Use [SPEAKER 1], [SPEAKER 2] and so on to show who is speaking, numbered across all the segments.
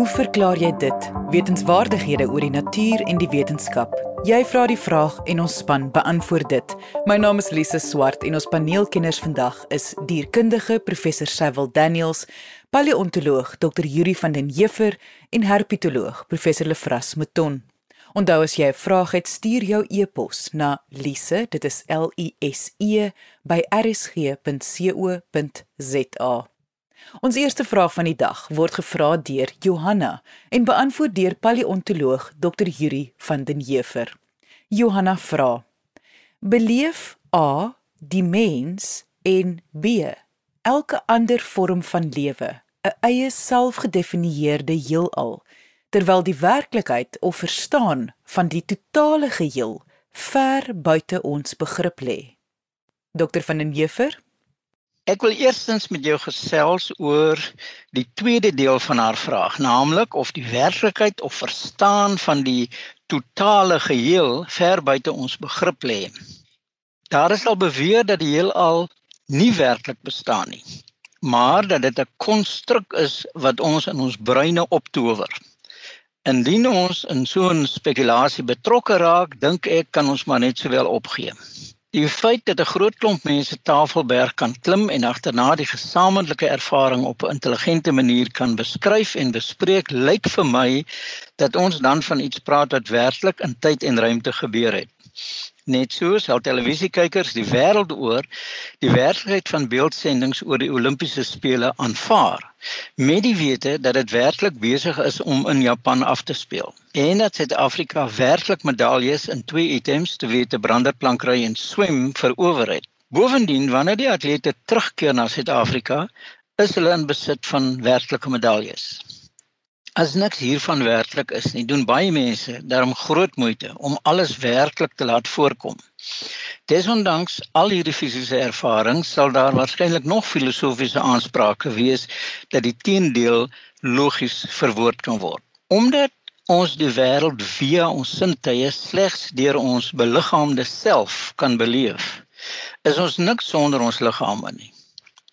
[SPEAKER 1] Hoe verklaar jy dit? Wetenskapwaardighede oor die natuur en die wetenskap. Jy vra die vraag en ons span beantwoord dit. My naam is Lise Swart en ons paneelkenners vandag is dierkundige professor Sewil Daniels, paleontoloog Dr. Yuri van den Heever en herpetoloog professor Lefras Mouton. Onthou as jy 'n vraag het, stuur jou e-pos na lise, dit is L I S E by rsg.co.za. Ons eerste vraag van die dag word gevra deur Johanna en beantwoord deur paleontoloog Dr. Yuri van den Heever. Johanna vra: Beleef A die mens en B elke ander vorm van lewe 'n eie selfgedefinieerde heelal terwyl die werklikheid of verstaan van die totale geheel ver buite ons begrip lê. Dr van den Heever
[SPEAKER 2] Ek wil eerstens met jou gesels oor die tweede deel van haar vraag, naamlik of die werklikheid of verstaan van die totale geheel ver buite ons begrip lê. Daar is al beweer dat die heelal nie werklik bestaan nie, maar dat dit 'n konstruk is wat ons in ons breine optower. Indien ons in so 'n spekulasie betrokke raak, dink ek kan ons maar net sowel opgee. Die feit dat 'n groot klomp mense Tafelberg kan klim en agterna die gesamentlike ervaring op 'n intelligente manier kan beskryf en bespreek, lyk vir my dat ons dan van iets praat wat werklik in tyd en ruimte gebeur het. Net so sal televisiekykers die wêreld oor die werklikheid van beeldsendings oor die Olimpiese spele aanvaar met die wete dat dit werklik besig is om in Japan af te speel en dat Suid-Afrika werklik medaljes in twee items te wete branderplankry en swem verower het. Bovendien wanneer die atlete terugkeer na Suid-Afrika, is hulle in besit van werklike medaljes. As niks hiervan werklik is nie, doen baie mense daarom groot moeite om alles werklik te laat voorkom. Desondanks al hierdie fisiese ervarings sal daar waarskynlik nog filosofiese aansprake wees dat die teendeel logies verwoord kan word. Omdat ons die wêreld via ons sintuie slegs deur ons beliggaamde self kan beleef, is ons niks sonder ons liggame nie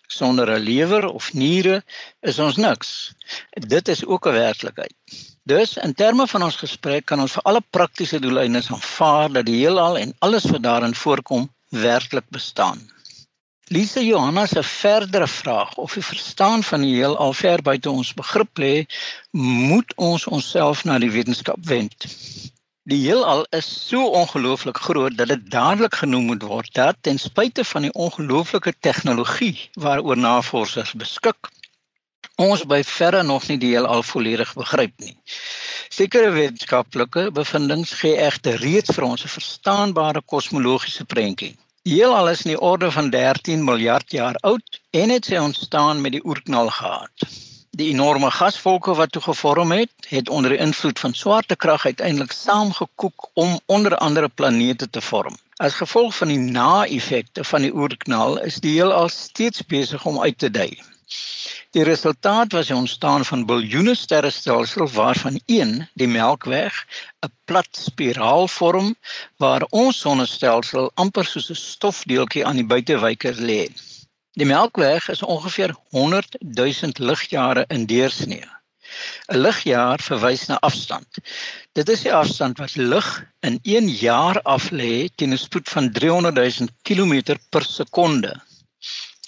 [SPEAKER 2] sonder 'n lewer of niere is ons niks. Dit is ook 'n werklikheid. Dus in terme van ons gesprek kan ons vir alle praktiese doeleindes aanvaar dat die heelal en alles wat daarin voorkom werklik bestaan. Lise Johanna se verdere vraag of die verstaan van die heelal ver buite ons begrip lê, moet ons onsself na die wetenskap wend. Die heelal is so ongelooflik groot dat dit dadelik genoem moet word dat ten spyte van die ongelooflike tegnologie waaroor navorsers beskik, ons by verre nog nie die heelal volledig begryp nie. Sekere wetenskaplike bevindinge gee egter reeds vir ons 'n verstaanbare kosmologiese prentjie. Die heelal is in die orde van 13 miljard jaar oud en het sy ontstaan met die oerknal gehad. Die enorme gaswolke wat toe gevorm het, het onder die invloed van swaartekrag uiteindelik saamgekoek om onder andere planete te vorm. As gevolg van die na-effekte van die oerknal is die heelal steeds besig om uit te dui. Die resultaat was die ontstaan van biljoene sterrestelsels waarvan een, die Melkweg, 'n plat spiraal vorm waar ons sonnestelsel amper soos 'n stofdeeltjie aan die buitewyker lê. Die Melkweg is ongeveer 100 000 ligjare in deursnee. 'n Ligjaar verwys na afstand. Dit is die afstand wat lig in 1 jaar af lê teen 'n spoed van 300 000 km per sekonde.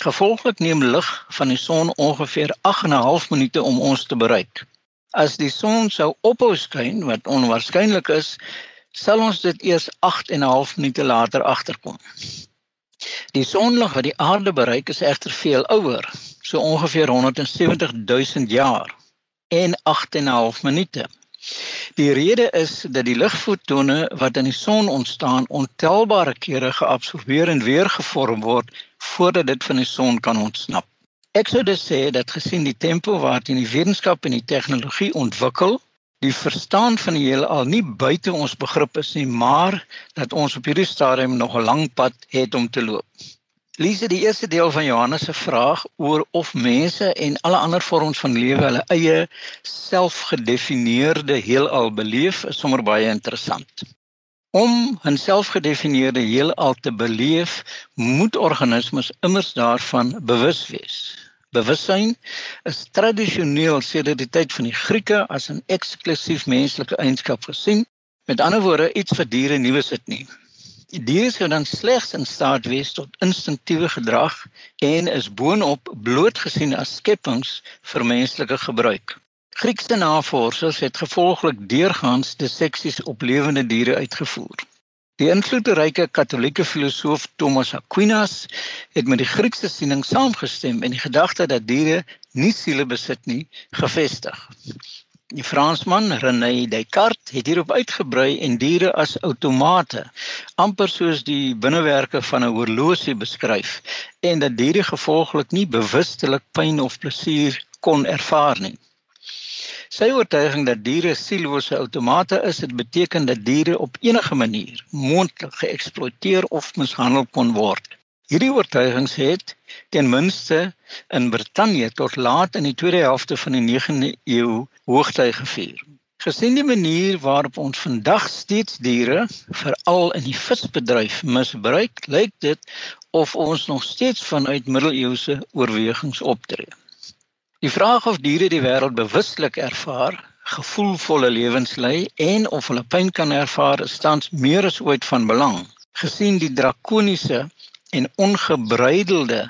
[SPEAKER 2] Gevolglik neem lig van die son ongeveer 8.5 minute om ons te bereik. As die son sou ophou skyn, wat onwaarskynlik is, sal ons dit eers 8.5 minute later agterkom. Die sonlig wat die aarde bereik is egter veel ouer, so ongeveer 170 000 jaar en 8.5 minute. Die rede is dat die ligfotone wat in die son ontstaan ontelbare kere geabsorbeer en weer gevorm word voordat dit van die son kan ontsnap. Ek sou dus sê dat gesien die tempo waarteen die wetenskap en die tegnologie ontwikkel, die verstaan van die heelal nie buite ons begrip is nie, maar dat ons op hierdie stadium nog 'n lang pad het om te loop. Lise, die eerste deel van Johannes se vraag oor of mense en alle ander vorms van lewe hulle eie selfgedefinieerde heelal beleef, is sommer baie interessant. Om 'n selfgedefinieerde heelal te beleef, moet organismes immers daarvan bewus wees. Bewussyn is tradisioneel sedert die tyd van die Grieke as 'n eksklusief menslike eienskap gesien. Met ander woorde, iets vir diere nie besit nie. Die diere sou dan slegs in staat wees tot instinktiewe gedrag en is boonop blootgesien as skepings vir menslike gebruik. Griekse navorsers het gevolglik deurgaans disseksies op lewende diere uitgevoer. Die invloedryke Katolieke filosoof Thomas Aquinas het met die Griekse siening saamgestem en die gedagte dat diere nie siele besit nie, gevestig. Die Fransman René Descartes het hierop uitgebrei en diere as outomate amper soos die binnewerke van 'n horlosie beskryf en dat diere gevolglik nie bewustelik pyn of plesier kon ervaar nie. Sy oortuiging dat diere siellose outomate is, dit beteken dat diere op enige manier moontlik geëksploiteer of mishandel kon word. Hierdie oortuigings het ten minste in Brittanje tot laat in die tweede helfte van die 9de eeu hoogtyd gevier. Gesien die manier waarop ons vandag steeds diere, veral in die visbedryf, misbruik, lyk dit of ons nog steeds vanuit middeleeuse oorwegings optree. Die vraag of diere die wêreld bewuslik ervaar, gevoelvolle lewens lei en of hulle pyn kan ervaar, is tans meer as ooit van belang. Gesien die drakoniese en ongebreidelde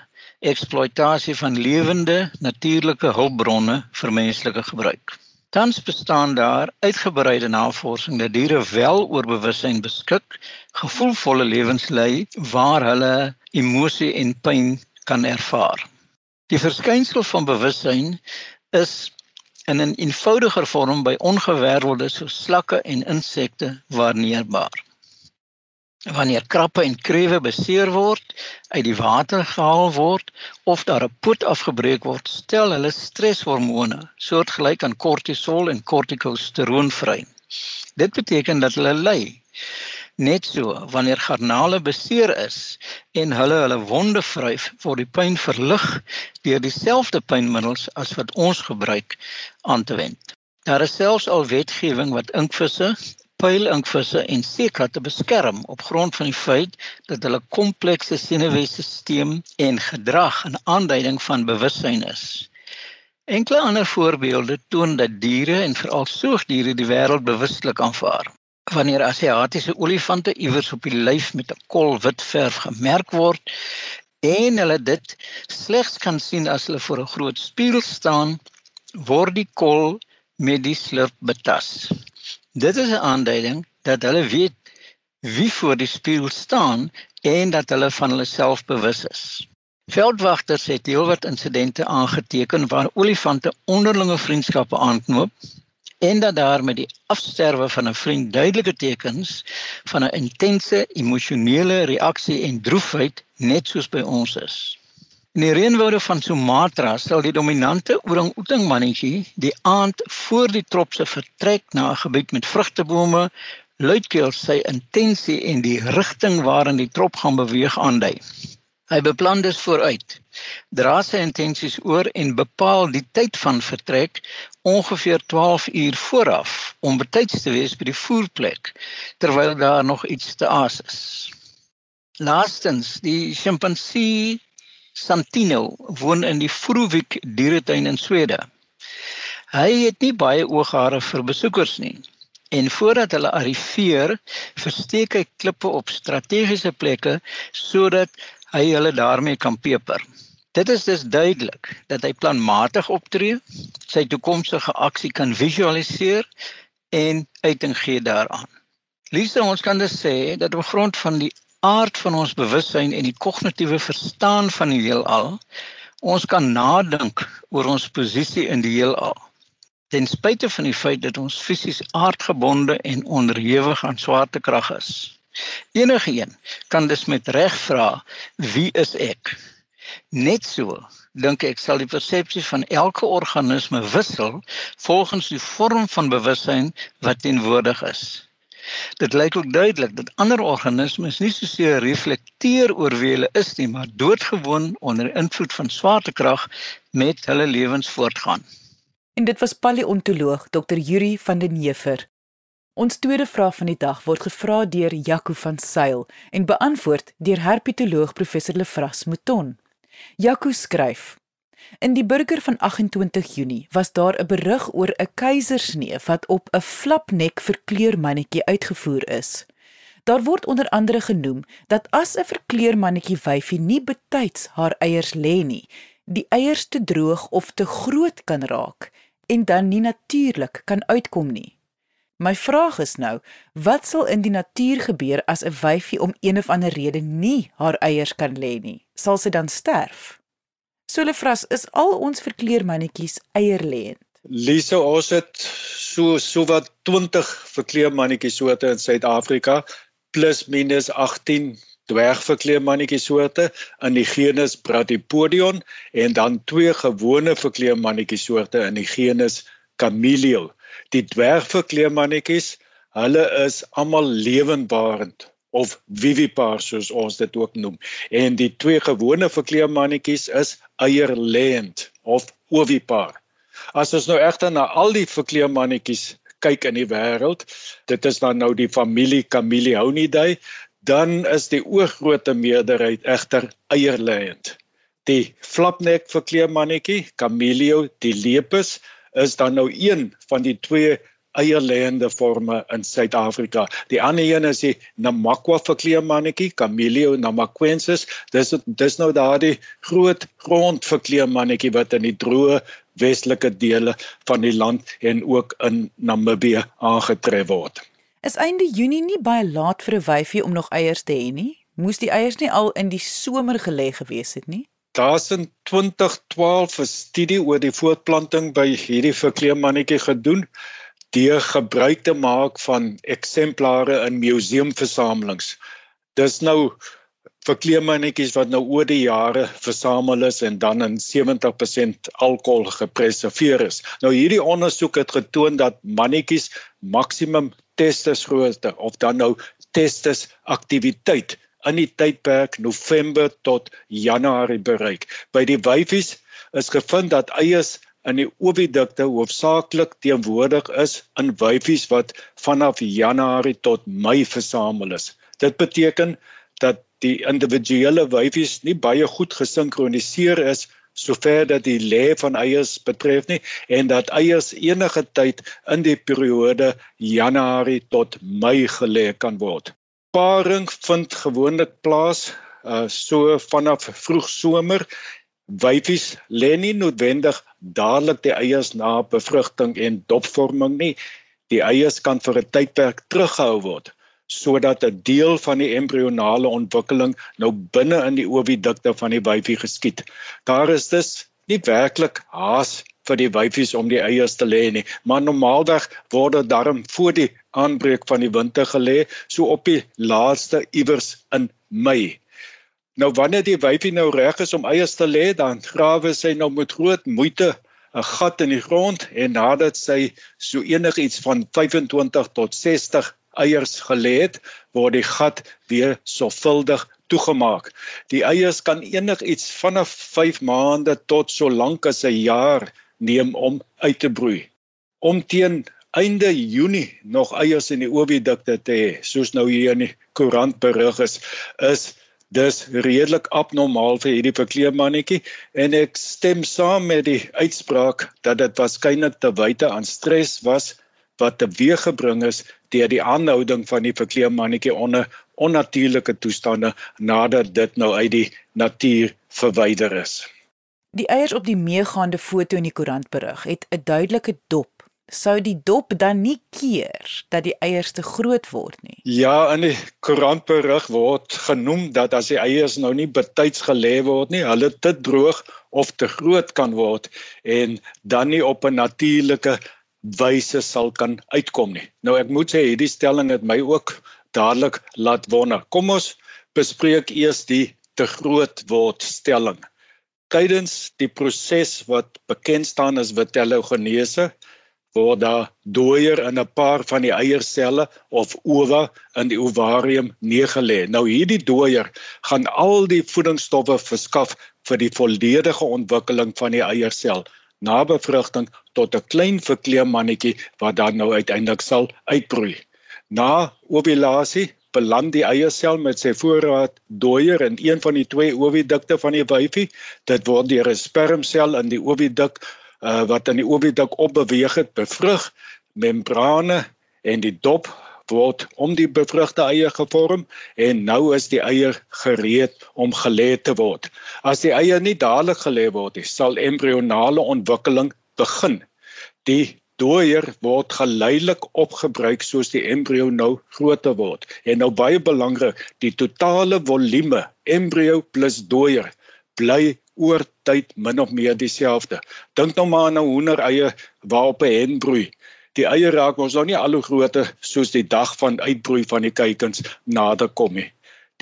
[SPEAKER 2] eksploitasie van lewende natuurlike hulpbronne vir menslike gebruik. Tans bestaan daar uitgebreide navorsing dat diere wel oor bewussyn beskik, gevoelvolle lewens lei waar hulle emosie en pyn kan ervaar. Die verskynsel van bewussyn is in 'n eenvoudiger vorm by ongewervelde soos slakke en insekte waarneembaar. Wanneer krappe en krewe beseer word, uit die water gehaal word of daar 'n poot afgebreek word, stel hulle streshormone, soortgelyk aan kortisol en kortikosteroon vry. Dit beteken dat hulle ly. Net so, wanneer garnale beseer is en hulle hulle wonde vryf, word die pyn verlig deur dieselfde pynmiddels as wat ons gebruik aan te wend. Daar is selfs al wetgewing wat inkvisse pylinkvisse en seekatte beskerm op grond van die feit dat hulle komplekse senuweestelsel en gedrag 'n aanduiding van bewussyn is. Enkele ander voorbeelde toon dat diere en veral soogdiere die wêreld bewustelik aanvaar. Wanneer Asiatiese olifante iewers op die lyf met 'n kol wit verf gemerk word en hulle dit slegs kan sien as hulle voor 'n groot spieël staan, word die kol met die slurp betas. Dit is 'n aanduiding dat hulle weet wie voor die spieël staan en dat hulle van hulle self bewus is. Veldwagters het heelwat insidente aangeteken waar olifante onderlinge vriendskappe aanknoop en dat daar met die afsterwe van 'n vriend duidelike tekens van 'n intense emosionele reaksie en droefheid net soos by ons is. In die reënwoude van Sumatra stel die dominante orang-outang mannetjie die aand voor die trop se vertrek na 'n gebied met vrugtebome luidkeels sy intensie en die rigting waarin die trop gaan beweeg aandui. Hy beplan dus vooruit, dra sy intensies oor en bepaal die tyd van vertrek ongeveer 12 uur vooraf om betyds te wees by die voerplek terwyl daar nog iets te aas is. Laastens, die sjimpansee Santino woon in die Vroevik dieretuin in Swede. Hy het nie baie ooghare vir besoekers nie. En voordat hulle arriveer, versteek hy klippe op strategiese plekke sodat hy hulle daarmee kan peper. Dit is dus duidelik dat hy planmatig optree, sy toekomstige aksie kan visualiseer en uiting gee daaraan. Lisa ons kan dus sê dat op grond van die aard van ons bewussyn en die kognitiewe verstaan van die heelal, ons kan nadink oor ons posisie in die heelal. Ten spyte van die feit dat ons fisies aardgebonde en onderhewig aan swaartekrag is. Enige een kan dus met reg vra, wie is ek? Net so dink ek sal die persepsie van elke organisme wissel volgens die vorm van bewussyn wat teenwoordig is. Dit lyk ook duidelik dat ander organismes nie soseer reflekteer oor wie hulle is nie, maar doodgewoon onder invloed van swaartekrag met hulle lewens voortgaan.
[SPEAKER 1] En dit was paleontoloog Dr. Yuri van den Heever. Ons tweede vraag van die dag word gevra deur Jaco van Sail en beantwoord deur herpetoloog professor Lefras Mouton. Jaco skryf: In die burger van 28 Junie was daar 'n berig oor 'n keisersnee wat op 'n flapnek verkleurmannetjie uitgevoer is. Daar word onder andere genoem dat as 'n verkleurmannetjie wyfie nie betyds haar eiers lê nie, die eiers te droog of te groot kan raak en dan nie natuurlik kan uitkom nie. My vraag is nou, wat sal in die natuur gebeur as 'n wyfie om een of ander rede nie haar eiers kan lê nie? Sal sy dan sterf? Solefras, is al ons verkleermannetjies eierlêend?
[SPEAKER 3] Lise, ons het so so wat 20 verkleermannetjies soorte in Suid-Afrika plus minus 18 dwergverkleermannetjie soorte in die genus Bradypodion en dan twee gewone verkleermannetjie soorte in die genus Cameleo. Die dwergverkleermannetjies, hulle is almal lewendbarend of vivipar soos ons dit ook noem. En die twee gewone verkleermannetjies is eierlêend of ovipar. As ons nou egter na al die verkleermannetjies kyk in die wêreld, dit is dan nou die familie Camellionidae, dan is die oorgrootste meerderheid egter eierlêend. Die flapnek verkleermannetjie, Camellia dilepus, is dan nou een van die twee eierlêende forme in Suid-Afrika. Die ander een is die Namakwa verkleermannetjie, Camellia namaquensis. Dis dis nou daardie groot grondverkleermannetjie wat in die droë westelike dele van die land en ook in Namibië aangetref word.
[SPEAKER 1] Is einde Junie nie baie laat vir 'n wyfie om nog eiers te hê nie? Moes die eiers nie al in die somer gelê gewees het nie?
[SPEAKER 3] Daar's in 2012 'n studie oor die voortplanting by hierdie verkleermannetjie gedoen deur gebruik te maak van eksemplare in museumversamelings. Dis nou verkleermannetjies wat nou oor die jare versamel is en dan in 70% alkohol gepreserveer is. Nou hierdie ondersoek het getoon dat mannetjies maksimum testisgrootte of dan nou testis aktiwiteit in die tydperk November tot Januarie bereik. By die wyfies is gevind dat eiers in die ovidukte hoofsaaklik teenwoordig is in wyfies wat vanaf Januarie tot Mei versamel is. Dit beteken dat die individuele wyfies nie baie goed gesinkroniseer is sover dat die lê van eiers betref nie en dat eiers enige tyd in die periode Januarie tot Mei gelê kan word. Paring vind gewoonlik plaas uh, so vanaf vroeg somer. Wyfies lê nie noodwendig dadelik die eiers na bevrugting en dopvorming nie. Die eiers kan vir 'n tydperk teruggehou word sodat 'n deel van die embrionale ontwikkeling nou binne in die ovidukte van die wyfie geskied. Daar is dus nie werklik haas vir die wyfies om die eiers te lê nie, maar normaalweg word dit darm voor die aanbreek van die winter gelê, so op die laaste iewers in Mei. Nou wanneer die wyfie nou reg is om eiers te lê, dan grawe sy nou met groot moeite 'n gat in die grond en nadat sy so enigiets van 25 tot 60 eiers gelê het, word die gat weer sorgvuldig toegemaak. Die eiers kan enigiets vanaf 5 maande tot so lank as 'n jaar neem om uit te broei. Om teen einde Junie nog eiers in die ovidukte te hê, soos nou hier in die koerant berig is, is dis redelik abnormaal vir hierdie verkleermannetjie en ek stem saam met die uitspraak dat dit waarskynlik te wyte aan stres was wat teweeggebring is deur die aanhouding van die verkleermannetjie onder onnatuurlike toestande nadat dit nou uit die natuur verwyder is.
[SPEAKER 1] Die eiers op die meegaande foto in die koerant berig het 'n duidelike dop. Sou die dop dan nie keer dat die eiers te groot word nie?
[SPEAKER 3] Ja, in die koerantberig word genoem dat as die eiers nou nie betyds gelê word nie, hulle te droog of te groot kan word en dan nie op 'n natuurlike wyse sal kan uitkom nie. Nou ek moet sê hierdie stelling het my ook dadelik laat wonder. Kom ons bespreek eers die te groot word stelling. Tydens die proses wat bekend staan as vitellogenese word daar dooier in 'n paar van die eierselle of ova in die ovarium neergelê. Nou hierdie dooier gaan al die voedingsstowwe verskaf vir die volledige ontwikkeling van die eiersel na bevrugting tot 'n klein verkleemmannetjie wat dan nou uiteindelik sal uitbroei. Na ovulasie beland die eiersel met sy voorraad dooier in een van die twee ovidukte van die wyfie. Dit word deur 'n spermsel in die oviduk uh, wat in die oviduk opbeweeg het bevrug. Membrane en die dop word om die bevrugte eier gevorm en nou is die eier gereed om gelê te word. As die eier nie dadelik gelê word nie, sal embrionale ontwikkeling begin. Die dooier word geleidelik opgebruik soos die embrio nou groter word. En nou baie belangrik, die totale volume embrio plus dooier bly oor tyd min of meer dieselfde. Dink nou maar aan 'n hoendereie waarop 'n hen broei die eie raak ons nou nie al hoe groter soos die dag van uitbroei van die kuikens nader kom nie.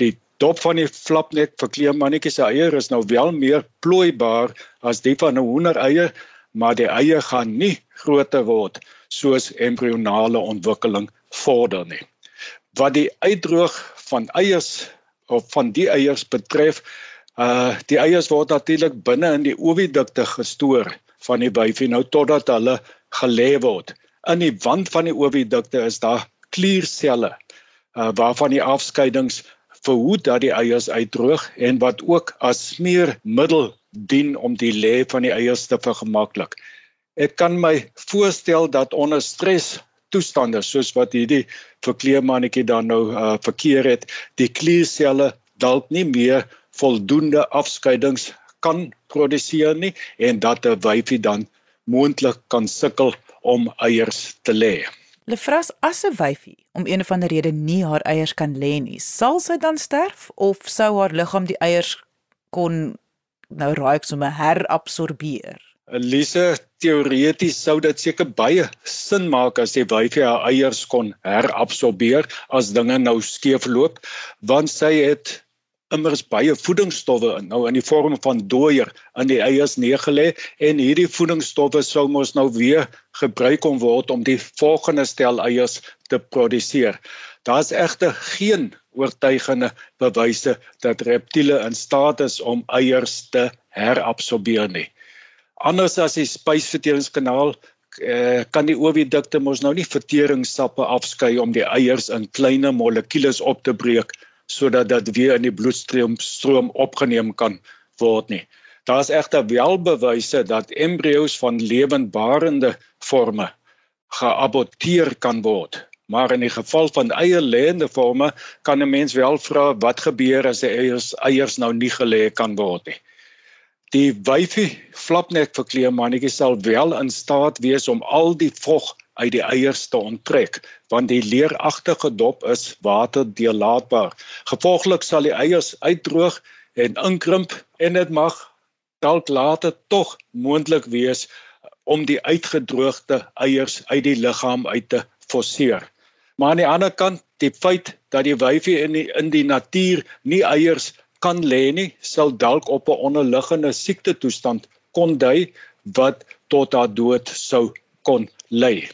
[SPEAKER 3] Die dop van die flapnek verkleem mannetjie se eier is nou wel meer plooibaar as die van 'n hoendereier, maar die eier gaan nie groter word soos embrionale ontwikkeling vorder nie. Wat die uitdroog van eiers of van die eiers betref, uh die eiers word natuurlik binne in die ovidukte gestoor van die wyfie nou totdat hulle gelê word in die wand van die ovidukte is daar klierselle uh, waarvan die afskeidings verhoed dat die eiers uitdroog en wat ook as smeermiddel dien om die lê van die eiers te vergemaklik. Ek kan my voorstel dat onder stres toestande soos wat hierdie verkleemannetjie dan nou uh, verkeer het, die klierselle dalk nie meer voldoende afskeidings kan produseer nie en dat 'n wyfie dan moontlik kan sukkel om eiers te lê.
[SPEAKER 1] Lefras as 'n wyfie om een of ander rede nie haar eiers kan lê nie, sal sy dan sterf of sou haar liggaam die eiers kon nou raak sommer herabsorbeer?
[SPEAKER 3] Elise, teoreties sou dit seker baie sin maak as die wyfie haar eiers kon herabsorbeer as dinge nou skeefloop, want sy het immers baie voedingsstowwe in nou in die vorm van dooier in die eiers neergelê en hierdie voedingsstowwe sou mos nou weer gebruik kon word om die volgende stel eiers te produseer. Daar's egter geen oortuigende bewyse dat reptiele in staat is om eiers te herabsorbeer nie. Anders as die spysverteringskanaal eh, kan die ovidukte mos nou nie verteringssappe afskei om die eiers in kleiner molekules op te breek sodat dit weer in die bloedstroom stroom opgeneem kan word nie. Daar is egter wel bewyse dat embrio's van lewendbarende forme geaborteer kan word. Maar in die geval van eierlêende forme kan 'n mens wel vra wat gebeur as die eiers eiers nou nie gelê kan word nie. Die wyfie flapnek verkleemannetjie sal wel in staat wees om al die vog uit die eiers te onttrek want die leeragtige dop is waterdeurlaatbaar. Gevolglik sal die eiers uitdroog en inkrimp en dit mag dalk later tog moontlik wees om die uitgedroogde eiers uit die liggaam uit te forceer. Maar aan die ander kant, die feit dat die wyfie in die in die natuur nie eiers kan lê nie, sal dalk op 'n onderliggende siekte toestand kon dui wat tot haar dood sou kon lei.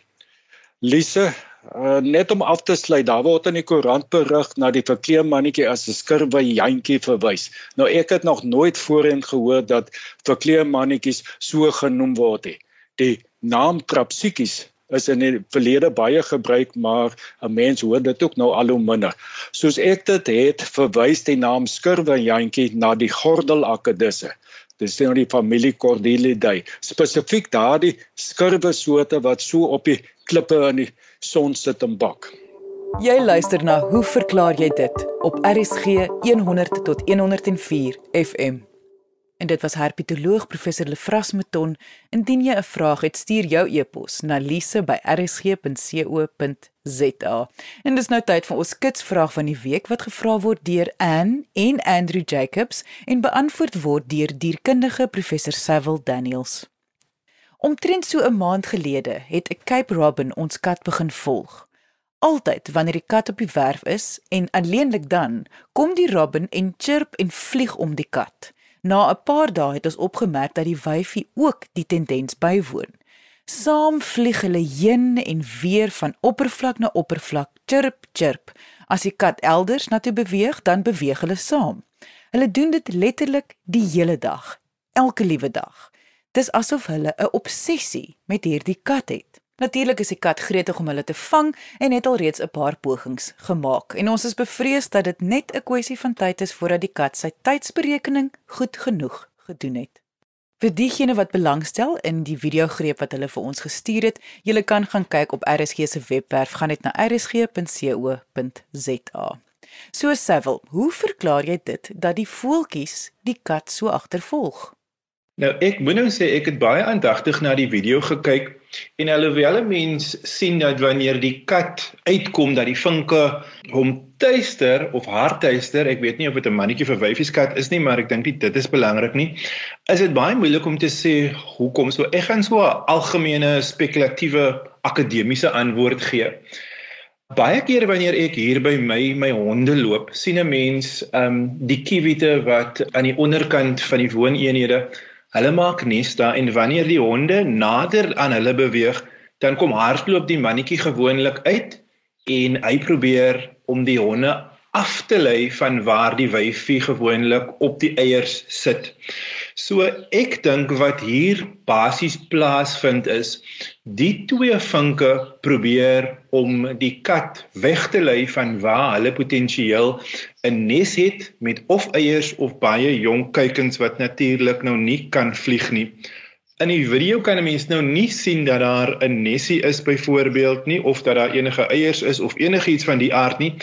[SPEAKER 3] Lise, uh, net om af te sluit, daar word in die koerant berig na die verkleemmannetjie as 'n skurwe jantjie verwys. Nou ek het nog nooit voorheen gehoor dat verkleemmannetjies so genoem word nie. Die naam Trapsikies is in die verlede baie gebruik, maar 'n mens hoor dit ook nou al hoe minder. Soos ek dit het, verwys die naam skurwe jantjie na die gordelakkedisse. Dis nou die familie Cordelidae, spesifiek daardie skurwe soorte wat so op die klippe in die son sit en bak.
[SPEAKER 1] Jy luister na Hoe verklaar jy dit op RSG 100 tot 104 FM. En dit was herpetoloog professor Lefras Meton. Indien jy 'n vraag het, stuur jou e-pos na lise@rsg.co.za. En dis nou tyd vir ons kitsvraag van die week wat gevra word deur Ann en Andrew Jacobs en beantwoord word deur dierkundige professor Cecil Daniels. Omtrent so 'n maand gelede het 'n Cape Robin ons kat begin volg. Altyd wanneer die kat op die werf is en alleenlik dan, kom die robin en chirp en vlieg om die kat. Na 'n paar dae het ons opgemerk dat die wyfie ook die tendens bywoon. Saam vlieg hulle heen en weer van oppervlak na oppervlak, chirp chirp. As die kat elders na toe beweeg, dan beweeg hulle saam. Hulle doen dit letterlik die hele dag, elke liewe dag. Dis asof hulle 'n obsessie met hierdie kat het. Natuurlik is die kat gretig om hulle te vang en het al reeds 'n paar pogings gemaak. En ons is bevrees dat dit net 'n kwessie van tyd is voordat die kat sy tydsberekening goed genoeg gedoen het. Vir diegene wat belangstel in die videogreep wat hulle vir ons gestuur het, julle kan gaan kyk op RSG se webwerf, gaan net na rsg.co.za. So Sevil, hoe verklaar jy dit dat die voeltjies die kat so agtervolg?
[SPEAKER 4] Nou ek moet nou sê ek het baie aandagtig na die video gekyk en alhoewel 'n mens sien dat wanneer die kat uitkom dat die vinke hom tuister of haar tuister, ek weet nie of dit 'n mannetjie of 'n wyfieskat is nie, maar ek dink dit is belangrik nie. Is dit baie moeilik om te sê hoekom so. Ek gaan so 'n algemene spekulatiewe akademiese antwoord gee. Baie kere wanneer ek hier by my my honde loop, sien 'n mens ehm um, die kiewite wat aan die onderkant van die wooneenhede Hulle maak nes daar en wanneer die honde nader aan hulle beweeg, dan kom hardloop die mannetjie gewoonlik uit en hy probeer om die honde af te lei van waar die wyfie gewoonlik op die eiers sit. So ek dink wat hier basies plaasvind is die twee vinke probeer om die kat weg te lei van waar hulle potensieel 'n nes het met of eiers of baie jong kuikens wat natuurlik nou nie kan vlieg nie. In die video kan 'n mens nou nie sien dat daar 'n nesie is byvoorbeeld nie of dat daar enige eiers is of enigiets van die aard nie.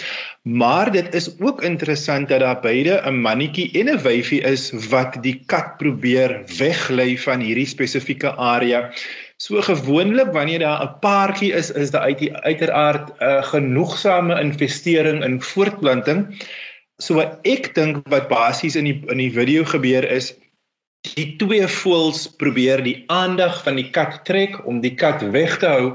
[SPEAKER 4] Maar dit is ook interessant dat daar beide 'n mannetjie en 'n wyfie is wat die kat probeer weglei van hierdie spesifieke area. So gewoonlik wanneer daar 'n paartjie is, is daar uit die uiteraard 'n uh, genoegsame investering in voortplanting. So ek dink wat basies in die in die video gebeur is die twee voëls probeer die aandag van die kat trek om die kat weg te hou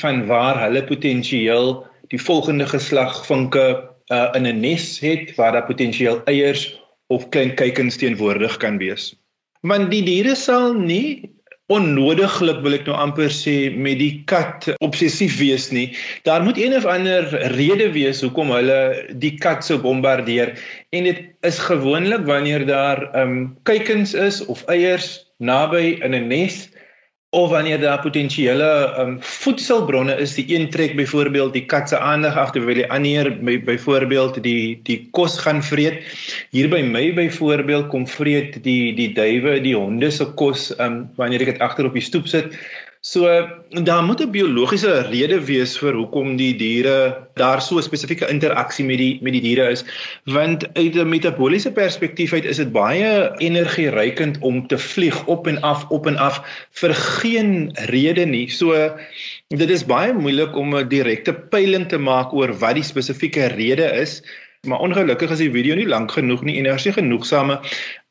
[SPEAKER 4] van waar hulle potensieel die volgende geslag vinke uh, in 'n nes het waar daar potensieel eiers of klein kuikens teenwoordig kan wees. Want die diere sal nie onnodiglik wil ek nou amper sê met die kat obsessief wees nie. Daar moet een of ander rede wees hoekom hulle die kat so bombardeer en dit is gewoonlik wanneer daar ehm um, kuikens is of eiers naby in 'n nes of wanneer daar potensiële um, voedselbronne is die een trek byvoorbeeld die kat se aandag af terwyl die ander by, byvoorbeeld die die kos gaan vreet. Hier by my byvoorbeeld kom vreet die die duwe die honde se kos um, wanneer ek dit agter op die stoep sit So daar moet 'n biologiese rede wees vir hoekom die diere daar so spesifieke interaksie met die met die diere is want uit 'n metabooliese perspektief uit is dit baie energiereikend om te vlieg op en af op en af vir geen rede nie. So dit is baie moeilik om 'n direkte peiling te maak oor wat die spesifieke rede is. Maar ongelukkig is die video nie lank genoeg nie en daar is nie genoegsame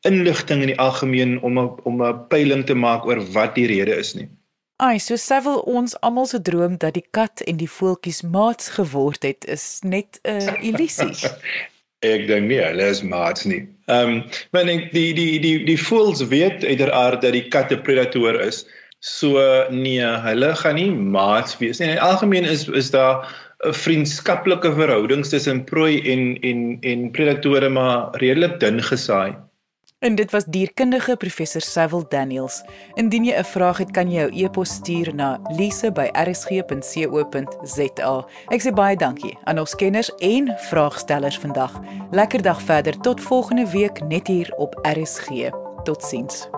[SPEAKER 4] inligting in die algemeen om 'n om 'n peiling te maak oor wat die rede is nie.
[SPEAKER 1] Ai, so sevel ons almal se droom dat die kat en die voeltjies maats geword het, is net 'n uh, illusie.
[SPEAKER 4] ek dink nie hulle is maats nie. Ehm, um, maar ek die die die die voels weet uiteraard dat die kat 'n predator is. So nee, hulle gaan nie maats wees nie. In algemeen is is daar 'n vriendskaplike verhouding tussen prooi en en en predatore maar redelik dun gesaai.
[SPEAKER 1] En dit was dierkundige professor Sewil Daniels. Indien jy 'n vraag het, kan jy jou e-pos stuur na lise@rsg.co.za. Ek sê baie dankie aan ons kenners en vraagstellers vandag. Lekker dag verder tot volgende week net hier op RSG. Totsiens.